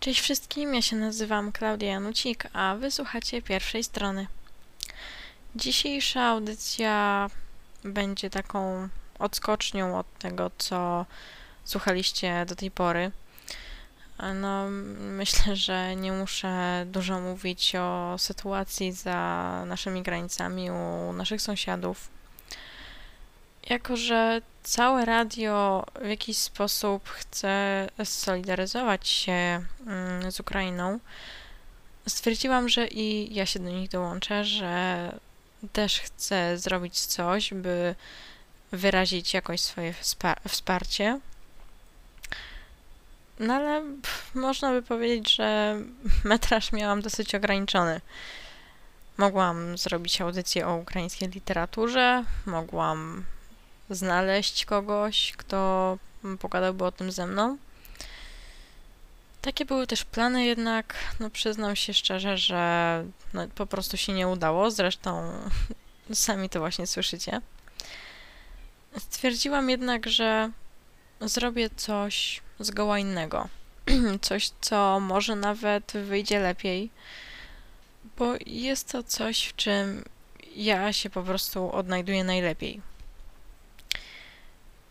Cześć wszystkim, ja się nazywam Klaudia Janucik, a wysłuchacie pierwszej strony. Dzisiejsza audycja będzie taką odskocznią od tego, co słuchaliście do tej pory. No, myślę, że nie muszę dużo mówić o sytuacji za naszymi granicami u naszych sąsiadów. Jako, że całe radio w jakiś sposób chce solidaryzować się mm, z Ukrainą, stwierdziłam, że i ja się do nich dołączę, że też chcę zrobić coś, by wyrazić jakoś swoje wsparcie. No ale można by powiedzieć, że metraż miałam dosyć ograniczony. Mogłam zrobić audycję o ukraińskiej literaturze, mogłam znaleźć kogoś, kto pogadałby o tym ze mną. Takie były też plany, jednak no przyznam się szczerze, że no, po prostu się nie udało. Zresztą sami to właśnie słyszycie. Stwierdziłam jednak, że zrobię coś zgoła innego. coś, co może nawet wyjdzie lepiej, bo jest to coś, w czym ja się po prostu odnajduję najlepiej.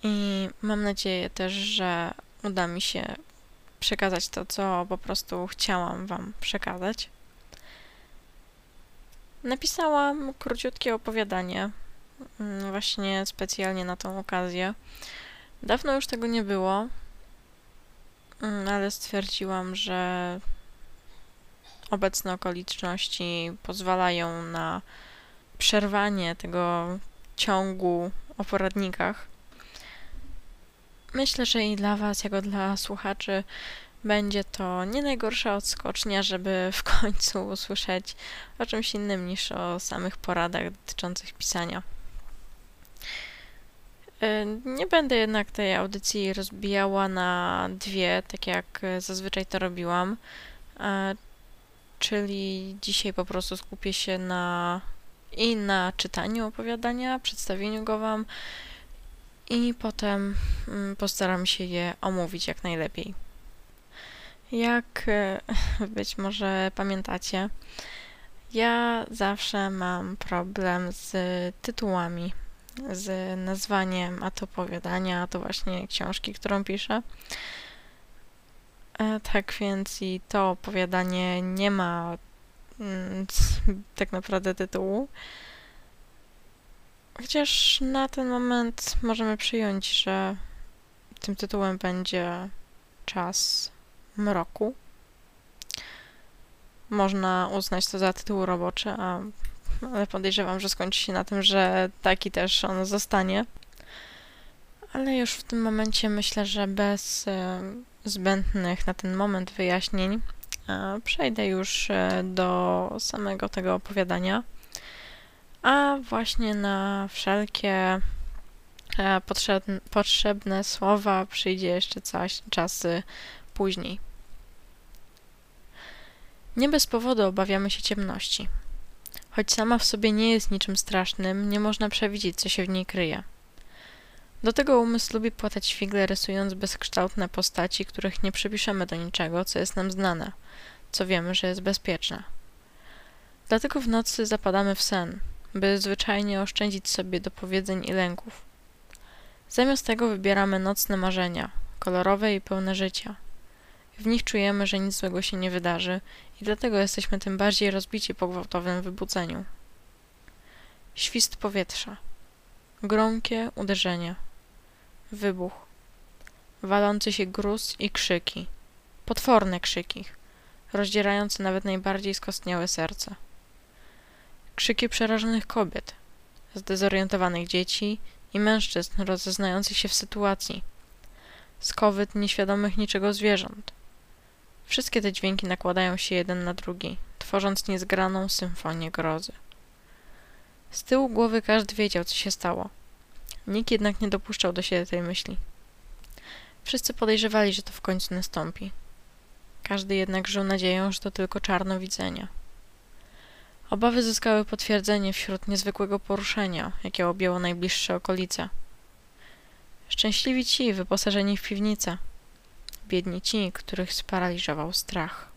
I mam nadzieję też, że uda mi się przekazać to, co po prostu chciałam Wam przekazać. Napisałam króciutkie opowiadanie, mm, właśnie specjalnie na tą okazję. Dawno już tego nie było, mm, ale stwierdziłam, że obecne okoliczności pozwalają na przerwanie tego ciągu o poradnikach Myślę, że i dla Was, jako dla słuchaczy, będzie to nie najgorsza odskocznia, żeby w końcu usłyszeć o czymś innym niż o samych poradach dotyczących pisania. Y, nie będę jednak tej audycji rozbijała na dwie, tak jak zazwyczaj to robiłam, czyli dzisiaj po prostu skupię się na i na czytaniu opowiadania, przedstawieniu go Wam i potem mm, postaram się je omówić jak najlepiej. Jak e, być może pamiętacie, ja zawsze mam problem z tytułami, z nazwaniem a to opowiadania, a to właśnie książki, którą piszę. E, tak więc i to opowiadanie nie ma mm, tak naprawdę tytułu. Chociaż na ten moment możemy przyjąć, że tym tytułem będzie Czas Mroku. Można uznać to za tytuł roboczy, a, ale podejrzewam, że skończy się na tym, że taki też on zostanie. Ale już w tym momencie myślę, że bez e, zbędnych na ten moment wyjaśnień e, przejdę już e, do samego tego opowiadania a właśnie na wszelkie e, potrzebne, potrzebne słowa przyjdzie jeszcze coś, czasy później. Nie bez powodu obawiamy się ciemności. Choć sama w sobie nie jest niczym strasznym, nie można przewidzieć, co się w niej kryje. Do tego umysł lubi płatać figle, rysując bezkształtne postaci, których nie przypiszemy do niczego, co jest nam znane, co wiemy, że jest bezpieczne. Dlatego w nocy zapadamy w sen, by zwyczajnie oszczędzić sobie do powiedzeń i lęków. Zamiast tego wybieramy nocne marzenia, kolorowe i pełne życia. W nich czujemy, że nic złego się nie wydarzy i dlatego jesteśmy tym bardziej rozbici po gwałtownym wybudzeniu. Świst powietrza. Gromkie uderzenie. Wybuch. Walący się gruz i krzyki. Potworne krzyki, rozdzierające nawet najbardziej skostniałe serce krzyki przerażonych kobiet, zdezorientowanych dzieci i mężczyzn rozeznających się w sytuacji, skowyt nieświadomych niczego zwierząt. Wszystkie te dźwięki nakładają się jeden na drugi, tworząc niezgraną symfonię grozy. Z tyłu głowy każdy wiedział, co się stało. Nikt jednak nie dopuszczał do siebie tej myśli. Wszyscy podejrzewali, że to w końcu nastąpi. Każdy jednak żył nadzieją, że to tylko czarnowidzenie. Obawy zyskały potwierdzenie wśród niezwykłego poruszenia, jakie objęło najbliższe okolice. Szczęśliwi ci, wyposażeni w piwnicę. biedni ci, których sparaliżował strach.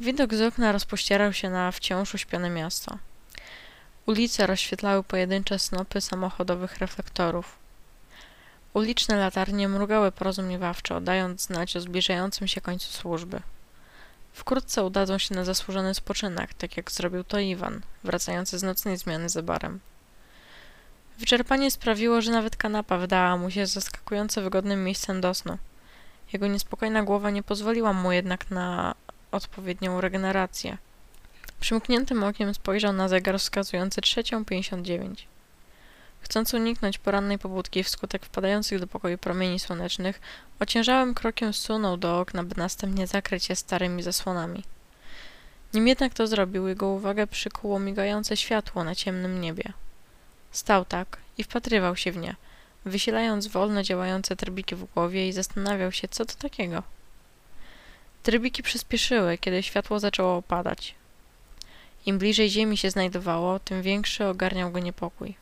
Widok z okna rozpościerał się na wciąż uśpione miasto. Ulice rozświetlały pojedyncze snopy samochodowych reflektorów. Uliczne latarnie mrugały porozumiewawczo, dając znać o zbliżającym się końcu służby. Wkrótce udadzą się na zasłużony spoczynek, tak jak zrobił to Iwan, wracający z nocnej zmiany za barem. Wyczerpanie sprawiło, że nawet kanapa wydała mu się zaskakująco wygodnym miejscem do snu. Jego niespokojna głowa nie pozwoliła mu jednak na odpowiednią regenerację. Przymkniętym okiem spojrzał na zegar wskazujący trzecią pięćdziesiąt dziewięć. Chcąc uniknąć porannej pobudki wskutek wpadających do pokoju promieni słonecznych, ociężałym krokiem zsunął do okna, by następnie zakryć je starymi zasłonami. Nim jednak to zrobił, jego uwagę przykuło migające światło na ciemnym niebie. Stał tak i wpatrywał się w nie, wysilając wolno działające trybiki w głowie i zastanawiał się, co to takiego. Trybiki przyspieszyły, kiedy światło zaczęło opadać. Im bliżej ziemi się znajdowało, tym większy ogarniał go niepokój.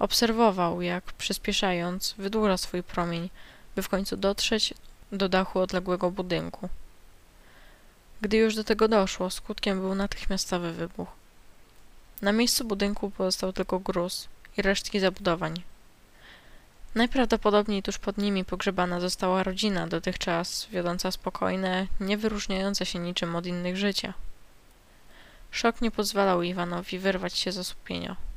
Obserwował, jak przyspieszając, wydłuża swój promień, by w końcu dotrzeć do dachu odległego budynku. Gdy już do tego doszło, skutkiem był natychmiastowy wybuch. Na miejscu budynku pozostał tylko gruz i resztki zabudowań. Najprawdopodobniej tuż pod nimi pogrzebana została rodzina, dotychczas wiodąca spokojne, nie wyróżniające się niczym od innych życia. Szok nie pozwalał Iwanowi wyrwać się z osłupienia.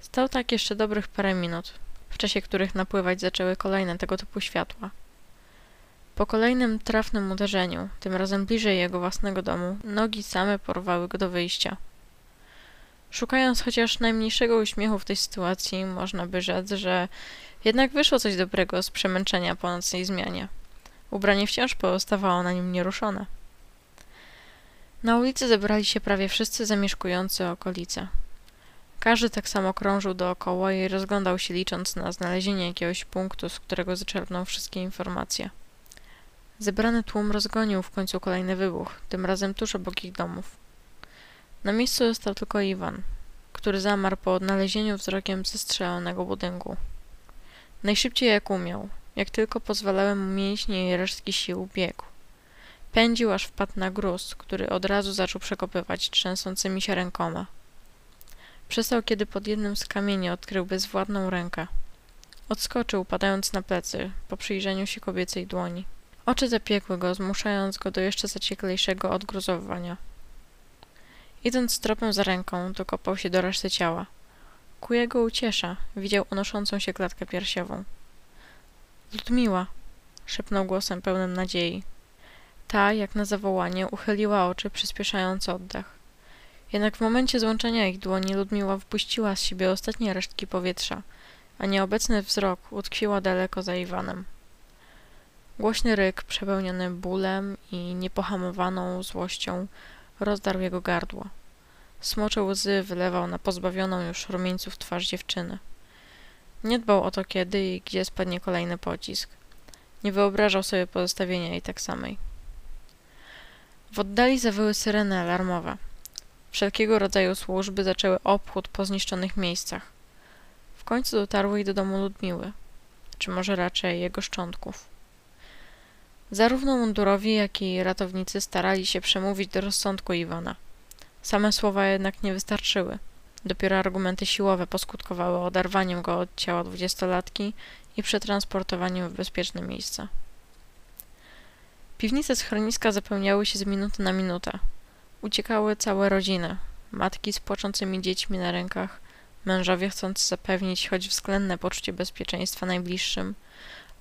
Stał tak jeszcze dobrych parę minut, w czasie których napływać zaczęły kolejne tego typu światła. Po kolejnym trafnym uderzeniu, tym razem bliżej jego własnego domu, nogi same porwały go do wyjścia. Szukając chociaż najmniejszego uśmiechu w tej sytuacji, można by rzec, że jednak wyszło coś dobrego z przemęczenia po nocnej zmianie. Ubranie wciąż pozostawało na nim nieruszone. Na ulicy zebrali się prawie wszyscy zamieszkujący okolice. Każdy tak samo krążył dookoła i rozglądał się licząc na znalezienie jakiegoś punktu, z którego zaczerpnął wszystkie informacje. Zebrany tłum rozgonił w końcu kolejny wybuch, tym razem tuż obok ich domów. Na miejscu został tylko Iwan, który zamarł po odnalezieniu wzrokiem zestrzelonego budynku. Najszybciej jak umiał, jak tylko pozwalały mu mięśnie i resztki sił, biegł. Pędził aż wpadł na gruz, który od razu zaczął przekopywać trzęsącymi się rękoma. Przestał, kiedy pod jednym z kamieni odkrył bezwładną rękę. Odskoczył, padając na plecy, po przyjrzeniu się kobiecej dłoni. Oczy zapiekły go, zmuszając go do jeszcze zacieklejszego odgruzowywania. Idąc tropem za ręką, dokopał się do reszty ciała. Ku jego uciesza widział unoszącą się klatkę piersiową. Ludmiła! szepnął głosem pełnym nadziei. Ta, jak na zawołanie, uchyliła oczy, przyspieszając oddech. Jednak w momencie złączenia ich dłoni Ludmiła wpuściła z siebie ostatnie resztki powietrza, a nieobecny wzrok utkwiła daleko za Iwanem. Głośny ryk, przepełniony bólem i niepohamowaną złością, rozdarł jego gardło. Smocze łzy wylewał na pozbawioną już rumieńców twarz dziewczyny. Nie dbał o to kiedy i gdzie spadnie kolejny pocisk. Nie wyobrażał sobie pozostawienia jej tak samej. W oddali zawyły syreny alarmowe. Wszelkiego rodzaju służby zaczęły obchód po zniszczonych miejscach. W końcu dotarły i do domu Ludmiły, czy może raczej jego szczątków. Zarówno mundurowi, jak i ratownicy starali się przemówić do rozsądku Iwana. Same słowa jednak nie wystarczyły. Dopiero argumenty siłowe poskutkowały oderwaniem go od ciała dwudziestolatki i przetransportowaniem w bezpieczne miejsce. Piwnice schroniska zapełniały się z minuty na minutę. Uciekały całe rodziny, matki z płaczącymi dziećmi na rękach, mężowie chcąc zapewnić choć względne poczucie bezpieczeństwa najbliższym,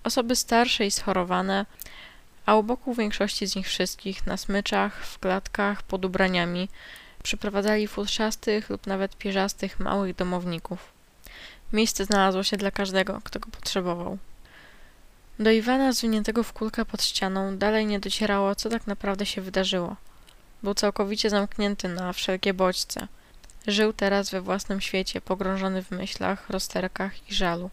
osoby starsze i schorowane, a u boku większości z nich wszystkich na smyczach, w klatkach, pod ubraniami przyprowadzali futrzastych lub nawet pierzastych małych domowników. Miejsce znalazło się dla każdego, kto go potrzebował. Do Iwana zwiniętego w kulkę pod ścianą dalej nie docierało, co tak naprawdę się wydarzyło. Był całkowicie zamknięty na wszelkie bodźce. Żył teraz we własnym świecie, pogrążony w myślach, rozterkach i żalu.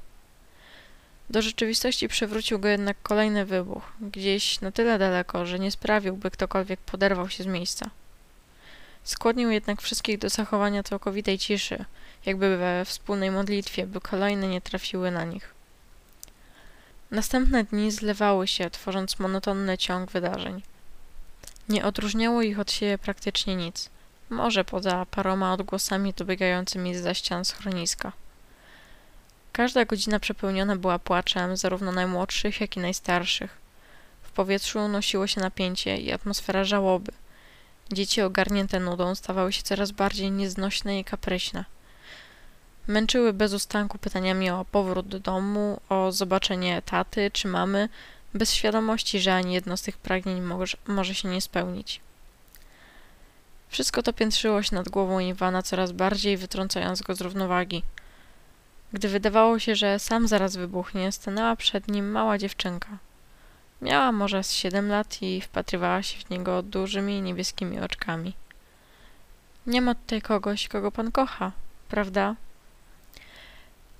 Do rzeczywistości przewrócił go jednak kolejny wybuch, gdzieś na tyle daleko, że nie sprawił, by ktokolwiek poderwał się z miejsca. Skłonił jednak wszystkich do zachowania całkowitej ciszy, jakby we wspólnej modlitwie, by kolejne nie trafiły na nich. Następne dni zlewały się, tworząc monotonny ciąg wydarzeń. Nie odróżniało ich od siebie praktycznie nic, może poza paroma odgłosami dobiegającymi za ścian schroniska. Każda godzina przepełniona była płaczem zarówno najmłodszych, jak i najstarszych. W powietrzu nosiło się napięcie i atmosfera żałoby. Dzieci ogarnięte nudą stawały się coraz bardziej nieznośne i kapryśne. Męczyły bez ustanku pytaniami o powrót do domu, o zobaczenie taty czy mamy, bez świadomości, że ani jedno z tych pragnień może, może się nie spełnić. Wszystko to piętrzyło się nad głową Iwana coraz bardziej, wytrącając go z równowagi. Gdy wydawało się, że sam zaraz wybuchnie, stanęła przed nim mała dziewczynka. Miała może z siedem lat i wpatrywała się w niego dużymi niebieskimi oczkami. Nie ma tutaj kogoś, kogo pan kocha, prawda?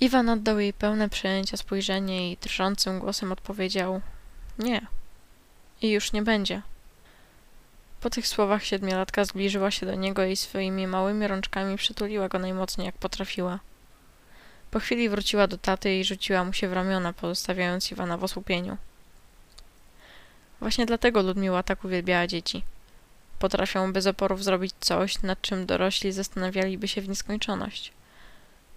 Iwan oddał jej pełne przejęcia spojrzenie i drżącym głosem odpowiedział nie. I już nie będzie. Po tych słowach siedmiolatka zbliżyła się do niego i swoimi małymi rączkami przytuliła go najmocniej jak potrafiła. Po chwili wróciła do taty i rzuciła mu się w ramiona, pozostawiając Iwana w osłupieniu. Właśnie dlatego Ludmiła tak uwielbiała dzieci. Potrafią bez oporów zrobić coś, nad czym dorośli zastanawialiby się w nieskończoność.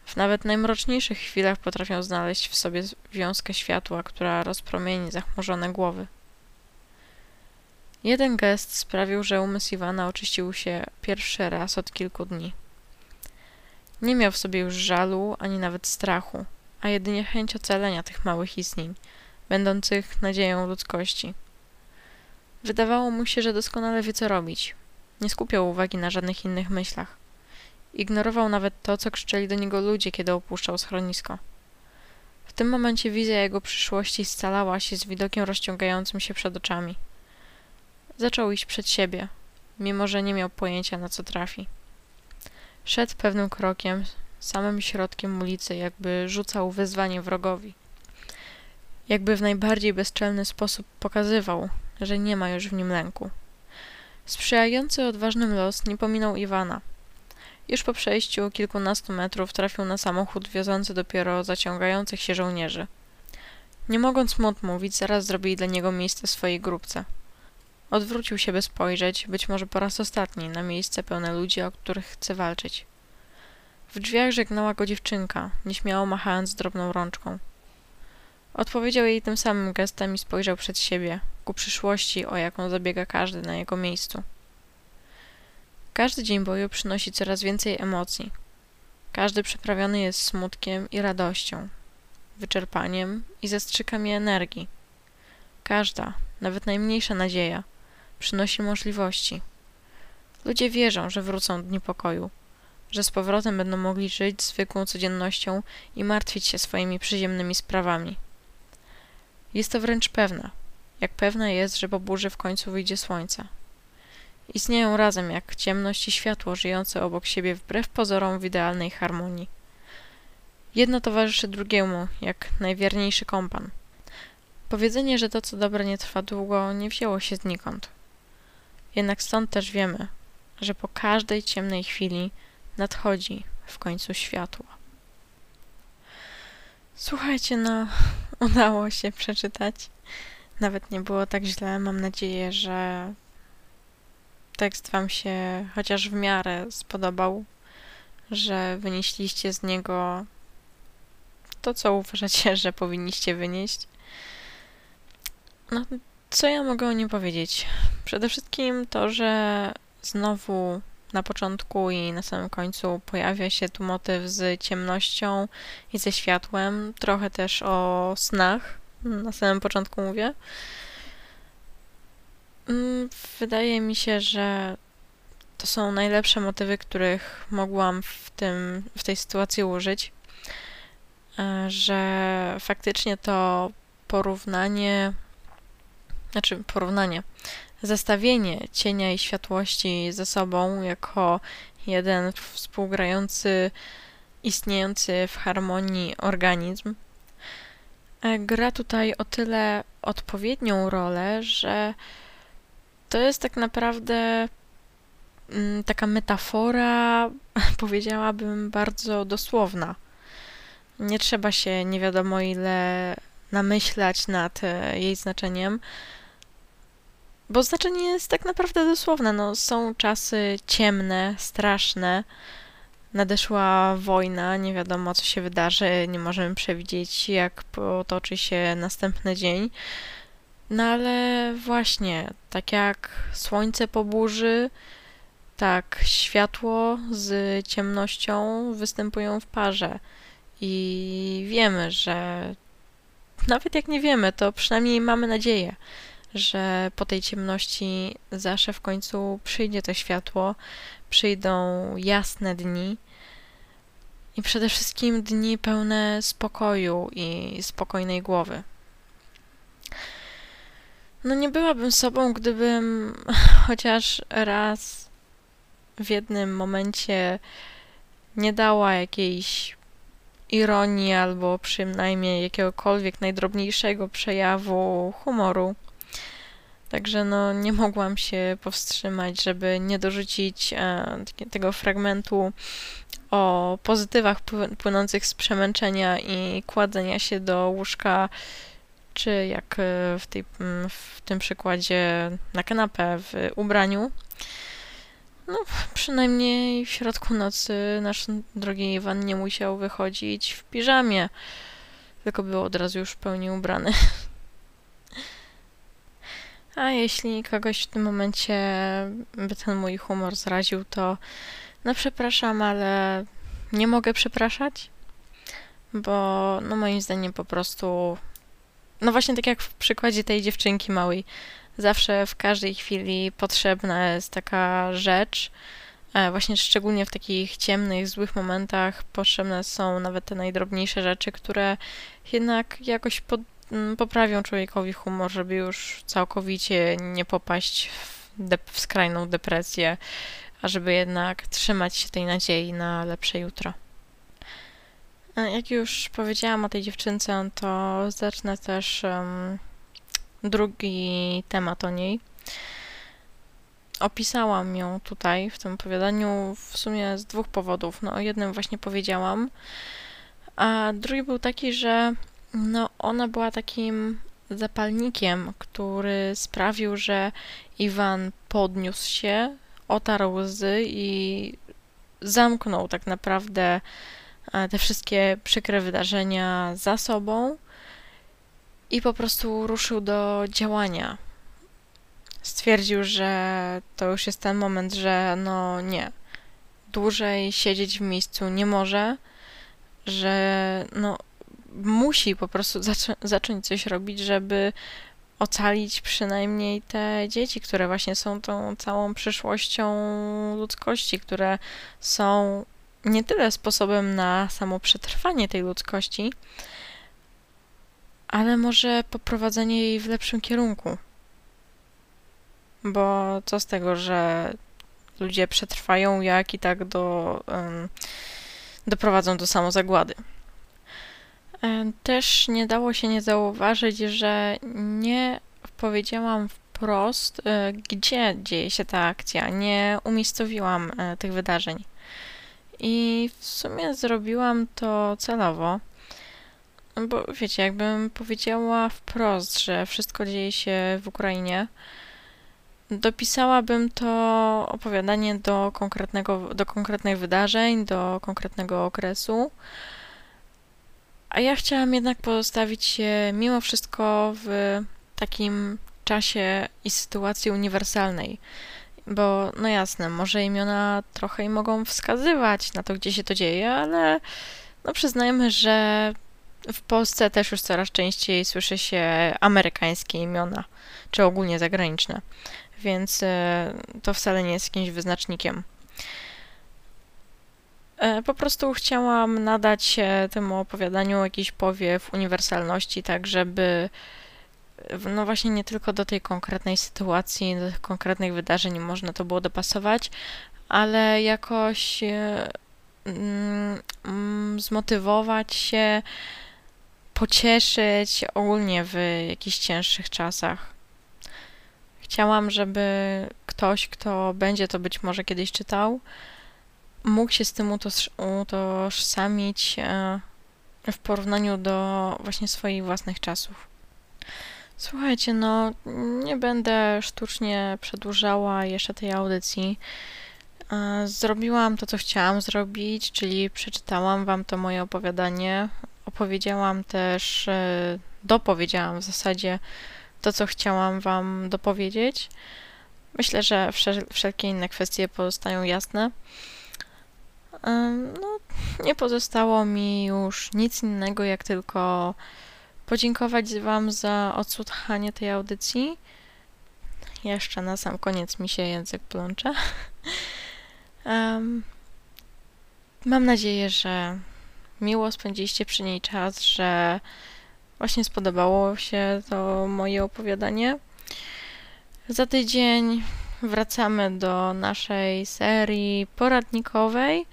W nawet najmroczniejszych chwilach potrafią znaleźć w sobie wiązkę światła, która rozpromieni zachmurzone głowy. Jeden gest sprawił, że umysł Iwana oczyścił się pierwszy raz od kilku dni. Nie miał w sobie już żalu, ani nawet strachu, a jedynie chęć ocalenia tych małych istnień, będących nadzieją ludzkości. Wydawało mu się, że doskonale wie co robić. Nie skupiał uwagi na żadnych innych myślach. Ignorował nawet to, co krzyczeli do niego ludzie, kiedy opuszczał schronisko. W tym momencie wizja jego przyszłości scalała się z widokiem rozciągającym się przed oczami. Zaczął iść przed siebie, mimo że nie miał pojęcia, na co trafi. Szedł pewnym krokiem, samym środkiem ulicy, jakby rzucał wyzwanie wrogowi. Jakby w najbardziej bezczelny sposób pokazywał, że nie ma już w nim lęku. Sprzyjający odważnym los nie pominął Iwana – już po przejściu kilkunastu metrów trafił na samochód wiozący dopiero zaciągających się żołnierzy. Nie mogąc mu odmówić, zaraz zrobili dla niego miejsce w swojej grupce. Odwrócił się, by spojrzeć, być może po raz ostatni, na miejsce pełne ludzi, o których chce walczyć. W drzwiach żegnała go dziewczynka, nieśmiało machając drobną rączką. Odpowiedział jej tym samym gestem i spojrzał przed siebie, ku przyszłości, o jaką zabiega każdy na jego miejscu. Każdy dzień boju przynosi coraz więcej emocji. Każdy przyprawiony jest smutkiem i radością, wyczerpaniem i zastrzykami energii. Każda, nawet najmniejsza nadzieja, przynosi możliwości. Ludzie wierzą, że wrócą dni pokoju, że z powrotem będą mogli żyć zwykłą codziennością i martwić się swoimi przyziemnymi sprawami. Jest to wręcz pewne, jak pewne jest, że po burzy w końcu wyjdzie słońce. Istnieją razem jak ciemność i światło żyjące obok siebie wbrew pozorom w idealnej harmonii. Jedno towarzyszy drugiemu, jak najwierniejszy kompan. Powiedzenie, że to co dobre nie trwa długo, nie wzięło się znikąd. Jednak stąd też wiemy, że po każdej ciemnej chwili nadchodzi w końcu światło. Słuchajcie, no, udało się przeczytać. Nawet nie było tak źle. Mam nadzieję, że tekst Wam się chociaż w miarę spodobał, że wynieśliście z niego to, co uważacie, że powinniście wynieść. No, co ja mogę o nim powiedzieć? Przede wszystkim to, że znowu na początku i na samym końcu pojawia się tu motyw z ciemnością i ze światłem, trochę też o snach, na samym początku mówię. Mm, wydaje mi się, że to są najlepsze motywy, których mogłam w, tym, w tej sytuacji użyć. E, że faktycznie to porównanie, znaczy porównanie, zestawienie cienia i światłości ze sobą jako jeden współgrający, istniejący w harmonii organizm, e, gra tutaj o tyle odpowiednią rolę, że to jest tak naprawdę mm, taka metafora, powiedziałabym, bardzo dosłowna. Nie trzeba się nie wiadomo ile namyślać nad e, jej znaczeniem. Bo znaczenie jest tak naprawdę dosłowne. No, są czasy ciemne, straszne. Nadeszła wojna, nie wiadomo co się wydarzy, nie możemy przewidzieć, jak potoczy się następny dzień. No ale właśnie, tak jak słońce po burzy, tak światło z ciemnością występują w parze. I wiemy, że nawet jak nie wiemy, to przynajmniej mamy nadzieję, że po tej ciemności zawsze w końcu przyjdzie to światło, przyjdą jasne dni i przede wszystkim dni pełne spokoju i spokojnej głowy. No nie byłabym sobą, gdybym chociaż raz w jednym momencie nie dała jakiejś ironii albo przynajmniej jakiegokolwiek najdrobniejszego przejawu humoru. Także no, nie mogłam się powstrzymać, żeby nie dorzucić e, tego fragmentu o pozytywach płynących z przemęczenia i kładzenia się do łóżka, czy jak e, w, tej, w tym przykładzie na kanapę w ubraniu. No, przynajmniej w środku nocy nasz drogi Iwan nie musiał wychodzić w piżamie, tylko był od razu już w pełni ubrany. A jeśli kogoś w tym momencie by ten mój humor zraził, to no przepraszam, ale nie mogę przepraszać, bo no moim zdaniem po prostu no właśnie tak jak w przykładzie tej dziewczynki małej, zawsze w każdej chwili potrzebna jest taka rzecz, e, właśnie szczególnie w takich ciemnych, złych momentach potrzebne są nawet te najdrobniejsze rzeczy, które jednak jakoś pod, poprawią człowiekowi humor, żeby już całkowicie nie popaść w, w skrajną depresję, a żeby jednak trzymać się tej nadziei na lepsze jutro. E, jak już powiedziałam o tej dziewczynce, to zacznę też um, drugi temat o niej. Opisałam ją tutaj w tym opowiadaniu w sumie z dwóch powodów. No, o jednym właśnie powiedziałam, a drugi był taki, że no, ona była takim zapalnikiem, który sprawił, że Iwan podniósł się, otarł łzy i zamknął tak naprawdę te wszystkie przykre wydarzenia za sobą i po prostu ruszył do działania. Stwierdził, że to już jest ten moment, że no nie, dłużej siedzieć w miejscu nie może, że no musi po prostu zaczą zacząć coś robić, żeby ocalić przynajmniej te dzieci, które właśnie są tą całą przyszłością ludzkości, które są nie tyle sposobem na samo przetrwanie tej ludzkości, ale może poprowadzenie jej w lepszym kierunku. Bo co z tego, że ludzie przetrwają, jak i tak do, um, doprowadzą do samozagłady. Też nie dało się nie zauważyć, że nie powiedziałam wprost, e, gdzie dzieje się ta akcja. Nie umiejscowiłam e, tych wydarzeń. I w sumie zrobiłam to celowo, bo wiecie, jakbym powiedziała wprost, że wszystko dzieje się w Ukrainie, dopisałabym to opowiadanie do, konkretnego, do konkretnych wydarzeń, do konkretnego okresu. A ja chciałam jednak pozostawić się mimo wszystko w takim czasie i sytuacji uniwersalnej. Bo, no jasne, może imiona trochę i mogą wskazywać na to, gdzie się to dzieje, ale no przyznajmy, że w Polsce też już coraz częściej słyszy się amerykańskie imiona, czy ogólnie zagraniczne, więc e, to wcale nie jest jakimś wyznacznikiem. E, po prostu chciałam nadać temu opowiadaniu jakiś powiew uniwersalności, tak żeby no właśnie nie tylko do tej konkretnej sytuacji, do tych konkretnych wydarzeń można to było dopasować, ale jakoś e, mm, mm, zmotywować się, pocieszyć ogólnie w jakichś cięższych czasach. Chciałam, żeby ktoś, kto będzie to być może kiedyś czytał, mógł się z tym utożsamić, e, w porównaniu do właśnie swoich własnych czasów. Słuchajcie, no nie będę sztucznie przedłużała jeszcze tej audycji. E, zrobiłam to, co chciałam zrobić, czyli przeczytałam Wam to moje opowiadanie. Opowiedziałam też, e, dopowiedziałam w zasadzie to, co chciałam Wam dopowiedzieć. Myślę, że wszelkie inne kwestie pozostają jasne. E, no, nie pozostało mi już nic innego, jak tylko podziękować Wam za odsłuchanie tej audycji. Jeszcze na sam koniec mi się język plącze. Um, mam nadzieję, że miło spędziliście przy niej czas, że właśnie spodobało się to moje opowiadanie. Za tydzień wracamy do naszej serii poradnikowej.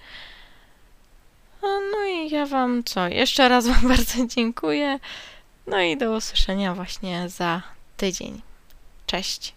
No i ja Wam co? Jeszcze raz Wam bardzo dziękuję. No i do usłyszenia właśnie za tydzień. Cześć.